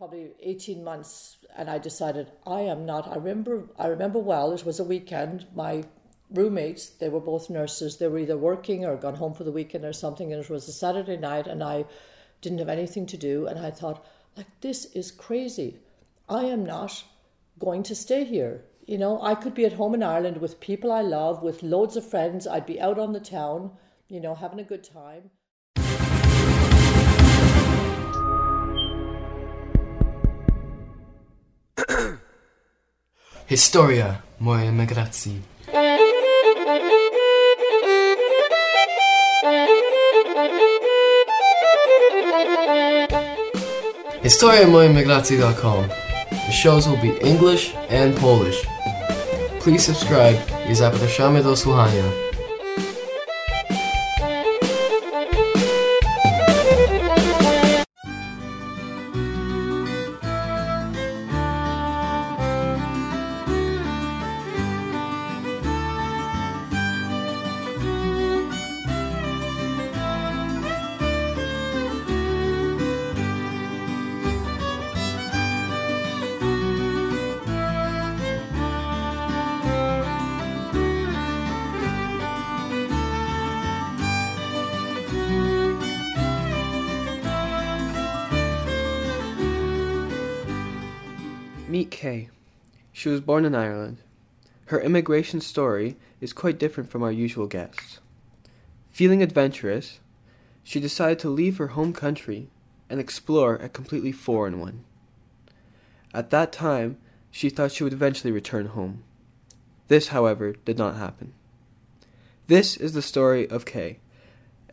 probably 18 months and I decided I am not I remember I remember well it was a weekend my roommates they were both nurses they were either working or gone home for the weekend or something and it was a Saturday night and I didn't have anything to do and I thought like this is crazy. I am not going to stay here. You know I could be at home in Ireland with people I love with loads of friends I'd be out on the town you know having a good time Historia moi emigracji. HistoriaMoimigracji.com. The shows will be English and Polish. Please subscribe i zapraszamy do słuchania. Meet Kay. She was born in Ireland. Her immigration story is quite different from our usual guests. Feeling adventurous, she decided to leave her home country and explore a completely foreign one. At that time, she thought she would eventually return home. This, however, did not happen. This is the story of Kay,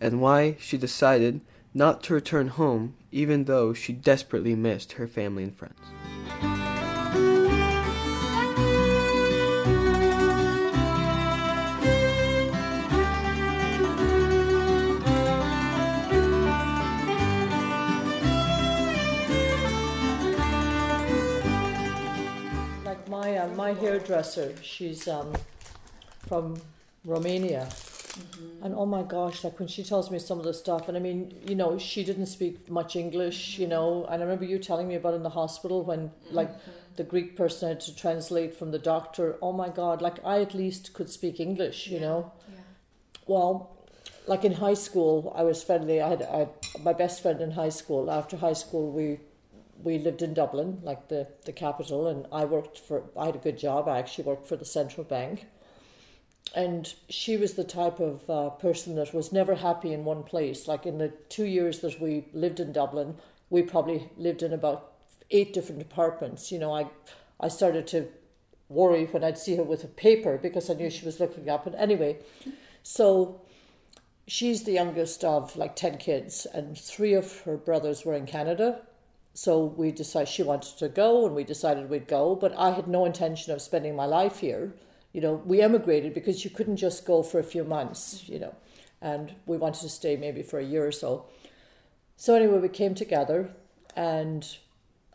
and why she decided not to return home even though she desperately missed her family and friends. My hairdresser, she's um, from Romania, mm-hmm. and oh my gosh, like when she tells me some of the stuff, and I mean, you know, she didn't speak much English, you know, and I remember you telling me about in the hospital when like mm-hmm. the Greek person had to translate from the doctor. Oh my God, like I at least could speak English, you yeah. know. Yeah. Well, like in high school, I was friendly. I had, I had my best friend in high school. After high school, we we lived in Dublin, like the, the capital, and I worked for, I had a good job. I actually worked for the central bank. And she was the type of uh, person that was never happy in one place. Like in the two years that we lived in Dublin, we probably lived in about eight different apartments. You know, I, I started to worry when I'd see her with a paper because I knew she was looking up. And anyway, so she's the youngest of like 10 kids, and three of her brothers were in Canada so we decided she wanted to go and we decided we'd go but i had no intention of spending my life here. You know we emigrated because you couldn't just go for a few months you know and we wanted to stay maybe for a year or so. So anyway we came together and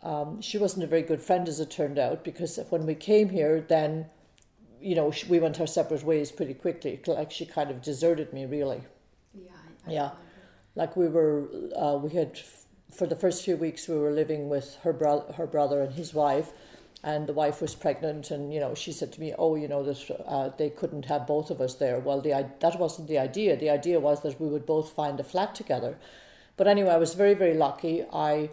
um, she wasn't a very good friend as it turned out because when we came here then you know we went our separate ways pretty quickly. Like she kind of deserted me really. Yeah I, I yeah. like we were uh, we had for the first few weeks we were living with her bro- her brother and his wife and the wife was pregnant and you know she said to me oh you know that uh, they couldn't have both of us there. Well the that wasn't the idea. The idea was that we would both find a flat together. But anyway i was very very lucky. I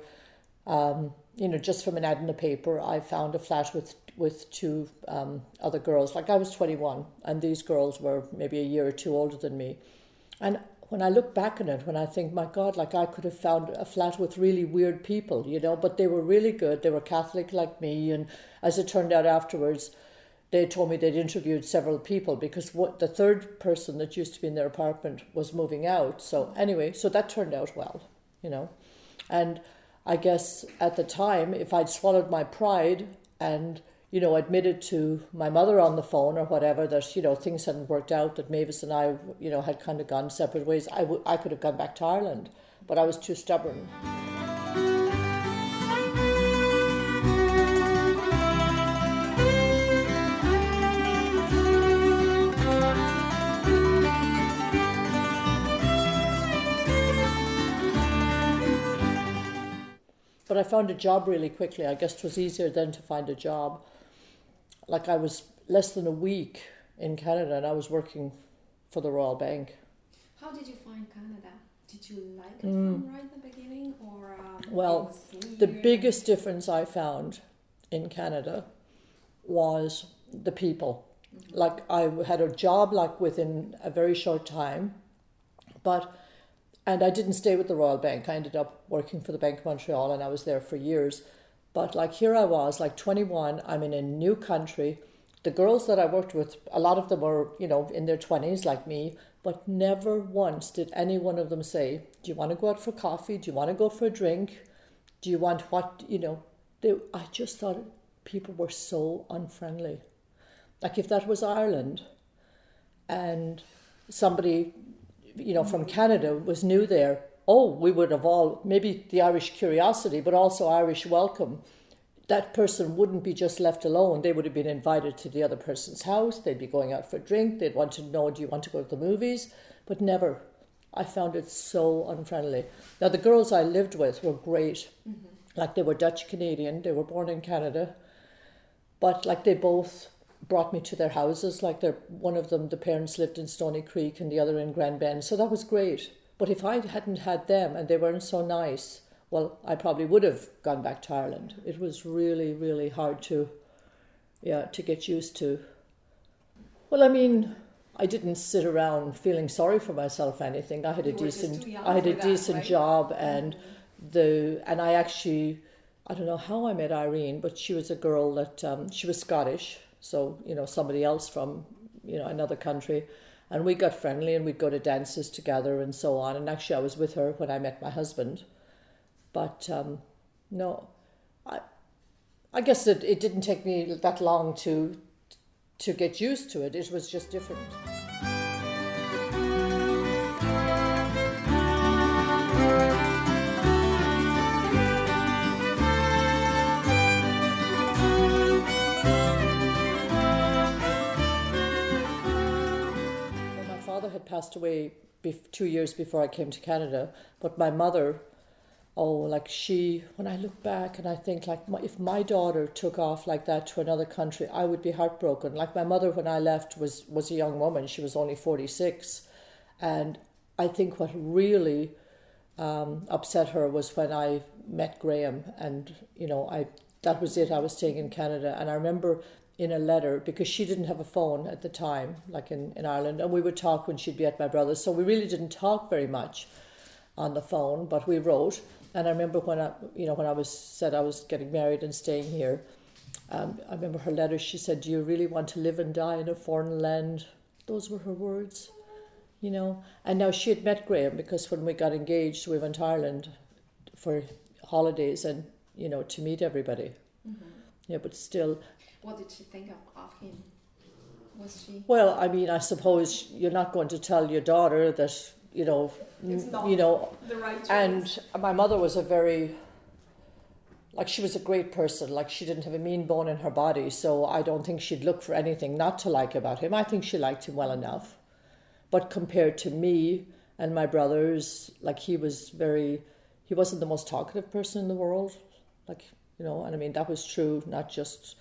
um, you know just from an ad in the paper i found a flat with with two um, other girls. Like i was 21 and these girls were maybe a year or two older than me. And when I look back on it, when I think, my God, like I could have found a flat with really weird people, you know, but they were really good. They were Catholic like me. And as it turned out afterwards, they told me they'd interviewed several people because what the third person that used to be in their apartment was moving out. So, anyway, so that turned out well, you know. And I guess at the time, if I'd swallowed my pride and you know, admitted to my mother on the phone or whatever that, you know, things hadn't worked out, that Mavis and I, you know, had kind of gone separate ways, I, w- I could have gone back to Ireland. But I was too stubborn. but I found a job really quickly. I guess it was easier then to find a job. Like I was less than a week in Canada, and I was working for the Royal Bank. How did you find Canada? Did you like it from right at the beginning, or um, Mm. Well, The biggest difference I found in Canada was the people. Like I had a job like within a very short time, but and I didn't stay with the Royal Bank. I ended up working for the Bank of Montreal, and I was there for years. But like here I was, like 21, I'm in a new country. The girls that I worked with, a lot of them were, you know, in their 20s like me, but never once did any one of them say, Do you want to go out for coffee? Do you want to go for a drink? Do you want what, you know? They, I just thought people were so unfriendly. Like if that was Ireland and somebody, you know, from mm-hmm. Canada was new there, oh, we would have all, maybe the Irish curiosity, but also Irish welcome. That person wouldn't be just left alone. They would have been invited to the other person's house. They'd be going out for a drink. They'd want to know, do you want to go to the movies? But never. I found it so unfriendly. Now, the girls I lived with were great. Mm-hmm. Like they were Dutch Canadian, they were born in Canada. But like they both brought me to their houses. Like they're, one of them, the parents lived in Stoney Creek and the other in Grand Bend. So that was great. But if I hadn't had them and they weren't so nice, well, I probably would have gone back to Ireland. It was really, really hard to, yeah, to get used to. Well, I mean, I didn't sit around feeling sorry for myself or anything. I had a You just decent, I had a that, decent right? job, and the and I actually, I don't know how I met Irene, but she was a girl that um, she was Scottish, so you know somebody else from you know another country, and we got friendly and we'd go to dances together and so on. And actually, I was with her when I met my husband, but um, no, I, I guess it, it didn't take me that long to to get used to it. It was just different. Passed away two years before I came to Canada, but my mother, oh, like she, when I look back and I think, like, my, if my daughter took off like that to another country, I would be heartbroken. Like my mother, when I left, was was a young woman; she was only forty six, and I think what really um, upset her was when I met Graham, and you know, I that was it. I was staying in Canada, and I remember in a letter because she didn't have a phone at the time, like in, in Ireland, and we would talk when she'd be at my brother's. So we really didn't talk very much on the phone, but we wrote. And I remember when I, you know, when I was said I was getting married and staying here, um, I remember her letter. She said, "Do you really want to live and die in a foreign land?" Those were her words you know. And now she had met Graham because when we got engaged, we went to Ireland for holidays and you know to meet everybody. Yeah, but still, What did she think of, of him? Was she? well, I mean, I suppose you're not going to tell your daughter that you know, It's not you know. The right. And my mother was a very like she was a great person. Like she didn't have a mean bone in her body, so I don't think she'd look for anything not to like about him. I think she liked him well enough. But compared to me and my brothers, like he was very, he wasn't the most talkative person in the world. Like, you know, and I mean, that was true not just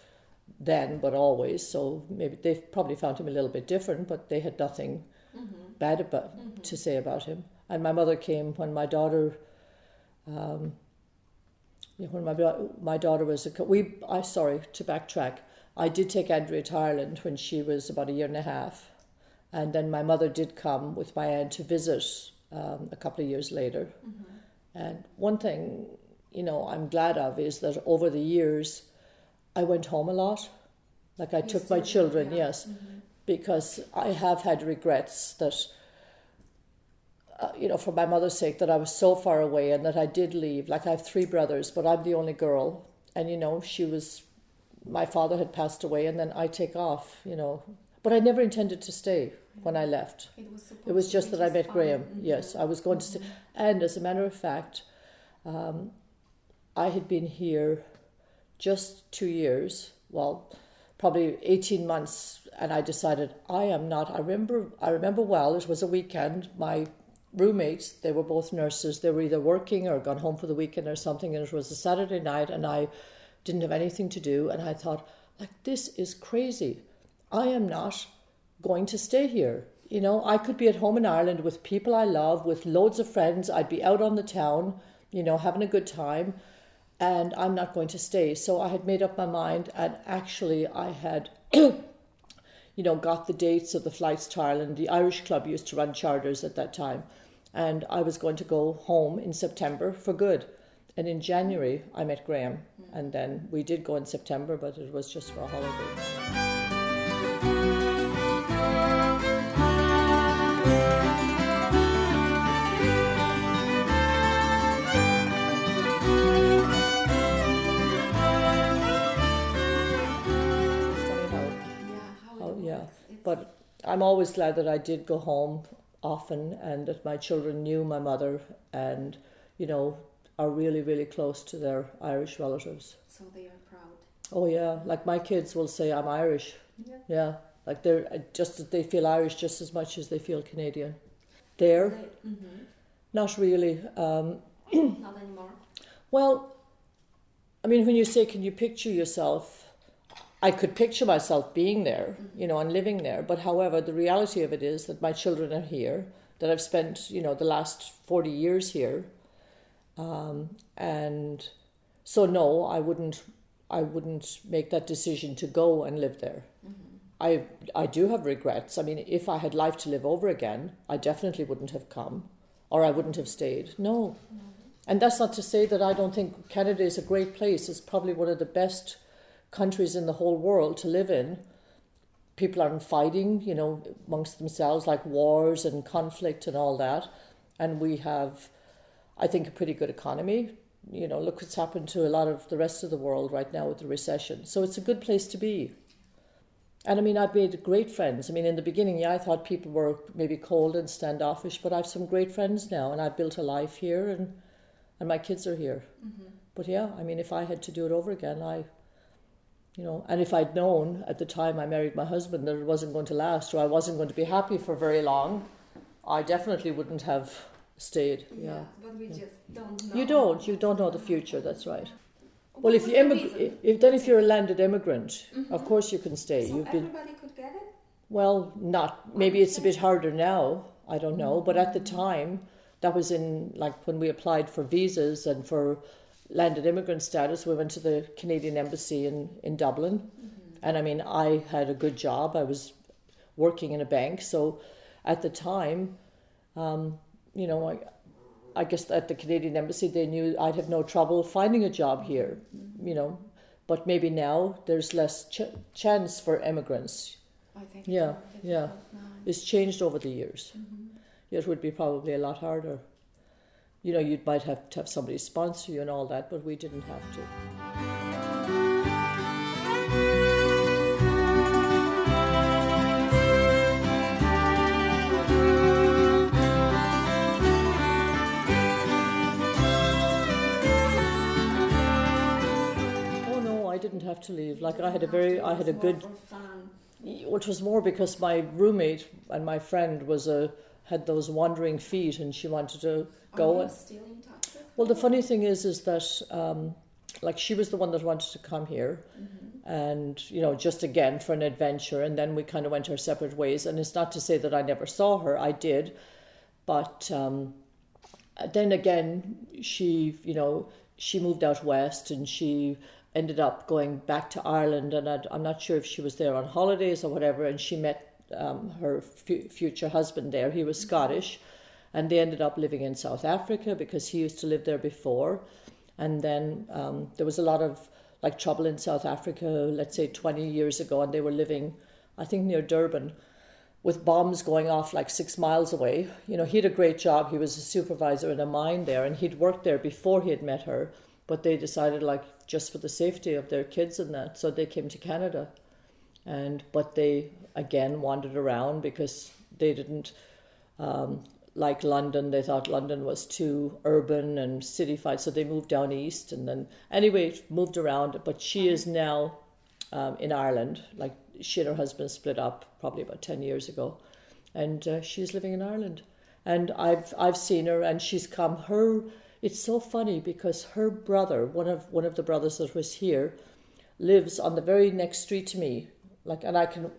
then, but always. So maybe they probably found him a little bit different, but they had nothing bad about to say about him. And my mother came when my daughter, um, when my my daughter was a wee. I sorry to backtrack. I did take Andrea to Ireland when she was about a year and a half, and then my mother did come with my aunt to visit um, a couple of years later. And one thing, you know, I'm glad of is that over the years, I went home a lot. Like I You took my children, yeah. yes, because I have had regrets that, uh, you know, for my mother's sake, that I was so far away and that I did leave. Like I have three brothers, but I'm the only girl, and you know, she was, my father had passed away, and then I take off, you know, but I never intended to stay when I left. it was It was just that I met fun. Graham. Mhm. Yes, I was going to stay. And as a matter of fact, um, I had been here just two years. Well, probably eighteen months, and I decided I am not. I remember. I remember well. It was a weekend. My roommates. They were both nurses. They were either working or gone home for the weekend or something. And it was a Saturday night, and I didn't have anything to do. And I thought, like, this is crazy. I am not going to stay here. You know, I could be at home in Ireland with people I love, with loads of friends. I'd be out on the town, you know, having a good time, and I'm not going to stay. So I had made up my mind, and actually, I had, you know, got the dates of the flights to Ireland. The Irish Club used to run charters at that time, and I was going to go home in September for good. And in January, I met Graham, mm. and then we did go in September, but it was just for a holiday. But I'm always glad that I did go home often and that my children knew my mother and, you know, are really, really close to their Irish relatives. so they are proud. Oh, yeah. Like my kids will say, I'm Irish. Yeah. Yeah. Like they're just, they feel Irish just as much as they feel Canadian. There, They, hmm not really. Um, Not anymore. Well, I mean, when you say, can you picture yourself? I could picture myself being there, you know, and living there. But however, the reality of it is that my children are here, that I've spent, you know, the last 40 years here. Um, and so, no, I wouldn't, I wouldn't make that decision to go and live there. I, I do have regrets. I mean, if I had life to live over again, I definitely wouldn't have come or I wouldn't have stayed. No. And that's not to say that I don't think Canada is a great place. It's probably one of the best countries in the whole world to live in. People aren't fighting, you know, amongst themselves like wars and conflict and all that. And we have, I think, a pretty good economy. You know, look what's happened to a lot of the rest of the world right now with the recession. So it's a good place to be. And I mean, I've made great friends. I mean, in the beginning, yeah, I thought people were maybe cold and standoffish, but I've some great friends now, and I've built a life here, and and my kids are here. Mm-hmm. But yeah, I mean, if I had to do it over again, I, you know, and if I'd known at the time I married my husband that it wasn't going to last or I wasn't going to be happy for very long, I definitely wouldn't have stayed. Yeah. but we just don't know. You don't. You don't know the future. That's right. Well, if you immig- if then if you're a landed immigrant, mm-hmm. of course you can stay. so You've been everybody could get it. well, not maybe it's a bit harder now. I don't know, but at the mm-hmm. time, that was in like when we applied for visas and for landed immigrant status. We went to the Canadian embassy in in Dublin, mm-hmm. and I mean, I had a good job. I was working in a bank, so at the time, um, you know, I. I guess at the Canadian embassy they knew I'd have no trouble finding a job here, mm-hmm. you know, but maybe now there's less ch- chance for immigrants I think. Yeah, yeah. now. it's changed over the years. Mm-hmm. It would be probably a lot harder. You know, you might have to have somebody sponsor you and all that, but we didn't have to. Oh no, I didn't have to leave. Like I had a very, I had a good which was more because my roommate and my friend was a had those wandering feet and she wanted to go and well the funny thing is is that um, like she was the one that wanted to come here and you know just again for an adventure and then we kind of went our separate ways. And it's not to say that i never saw her i did but um, then again she you know she moved out west and she ended up going back to ireland and I'd, i'm not sure if she was there on holidays or whatever and she met um, her fu- future husband there he was scottish and they ended up living in south africa because he used to live there before and then um, there was a lot of like trouble in South Africa, let's say 20 years ago, and they were living, I think, near Durban with bombs going off like six miles away. You know, he had a great job. He was a supervisor in a mine there, and he'd worked there before he had met her. But they decided, like, just for the safety of their kids and that, so they came to Canada. And but they again wandered around because they didn't um, like London. They thought London was too urban and cityfied, so they moved down east. And then anyway, moved around. But she is now um, in Ireland. Like she and her husband split up probably about ten years ago, and uh, she's living in Ireland. and I've I've seen her, and she's come. Her it's so funny because her brother, one of one of the brothers that was here, lives on the very next street to me. Like, and I can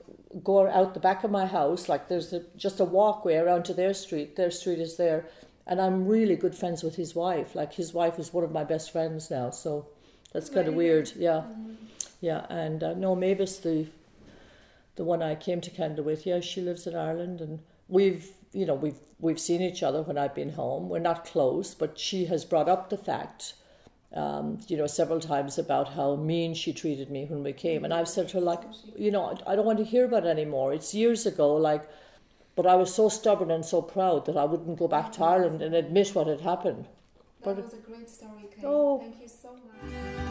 go out the back of my house. Like, there's a, just a walkway around to their street. Their street is there, and I'm really good friends with his wife. Like, his wife is one of my best friends now. So that's kind of weird. Yeah, yeah. And uh, no, Mavis, the the one I came to Canada with, yeah, she lives in Ireland, and we've you know we've we've seen each other when I've been home. We're not close, but she has brought up the fact, um, you know, several times about how mean she treated me when we came, and I've said to her like, you know, I don't want to hear about it anymore. It's years ago, like. But I was so stubborn and so proud that I wouldn't go back to Ireland and admit what had happened. That But- was a great story, Kay. Oh. Thank you so much.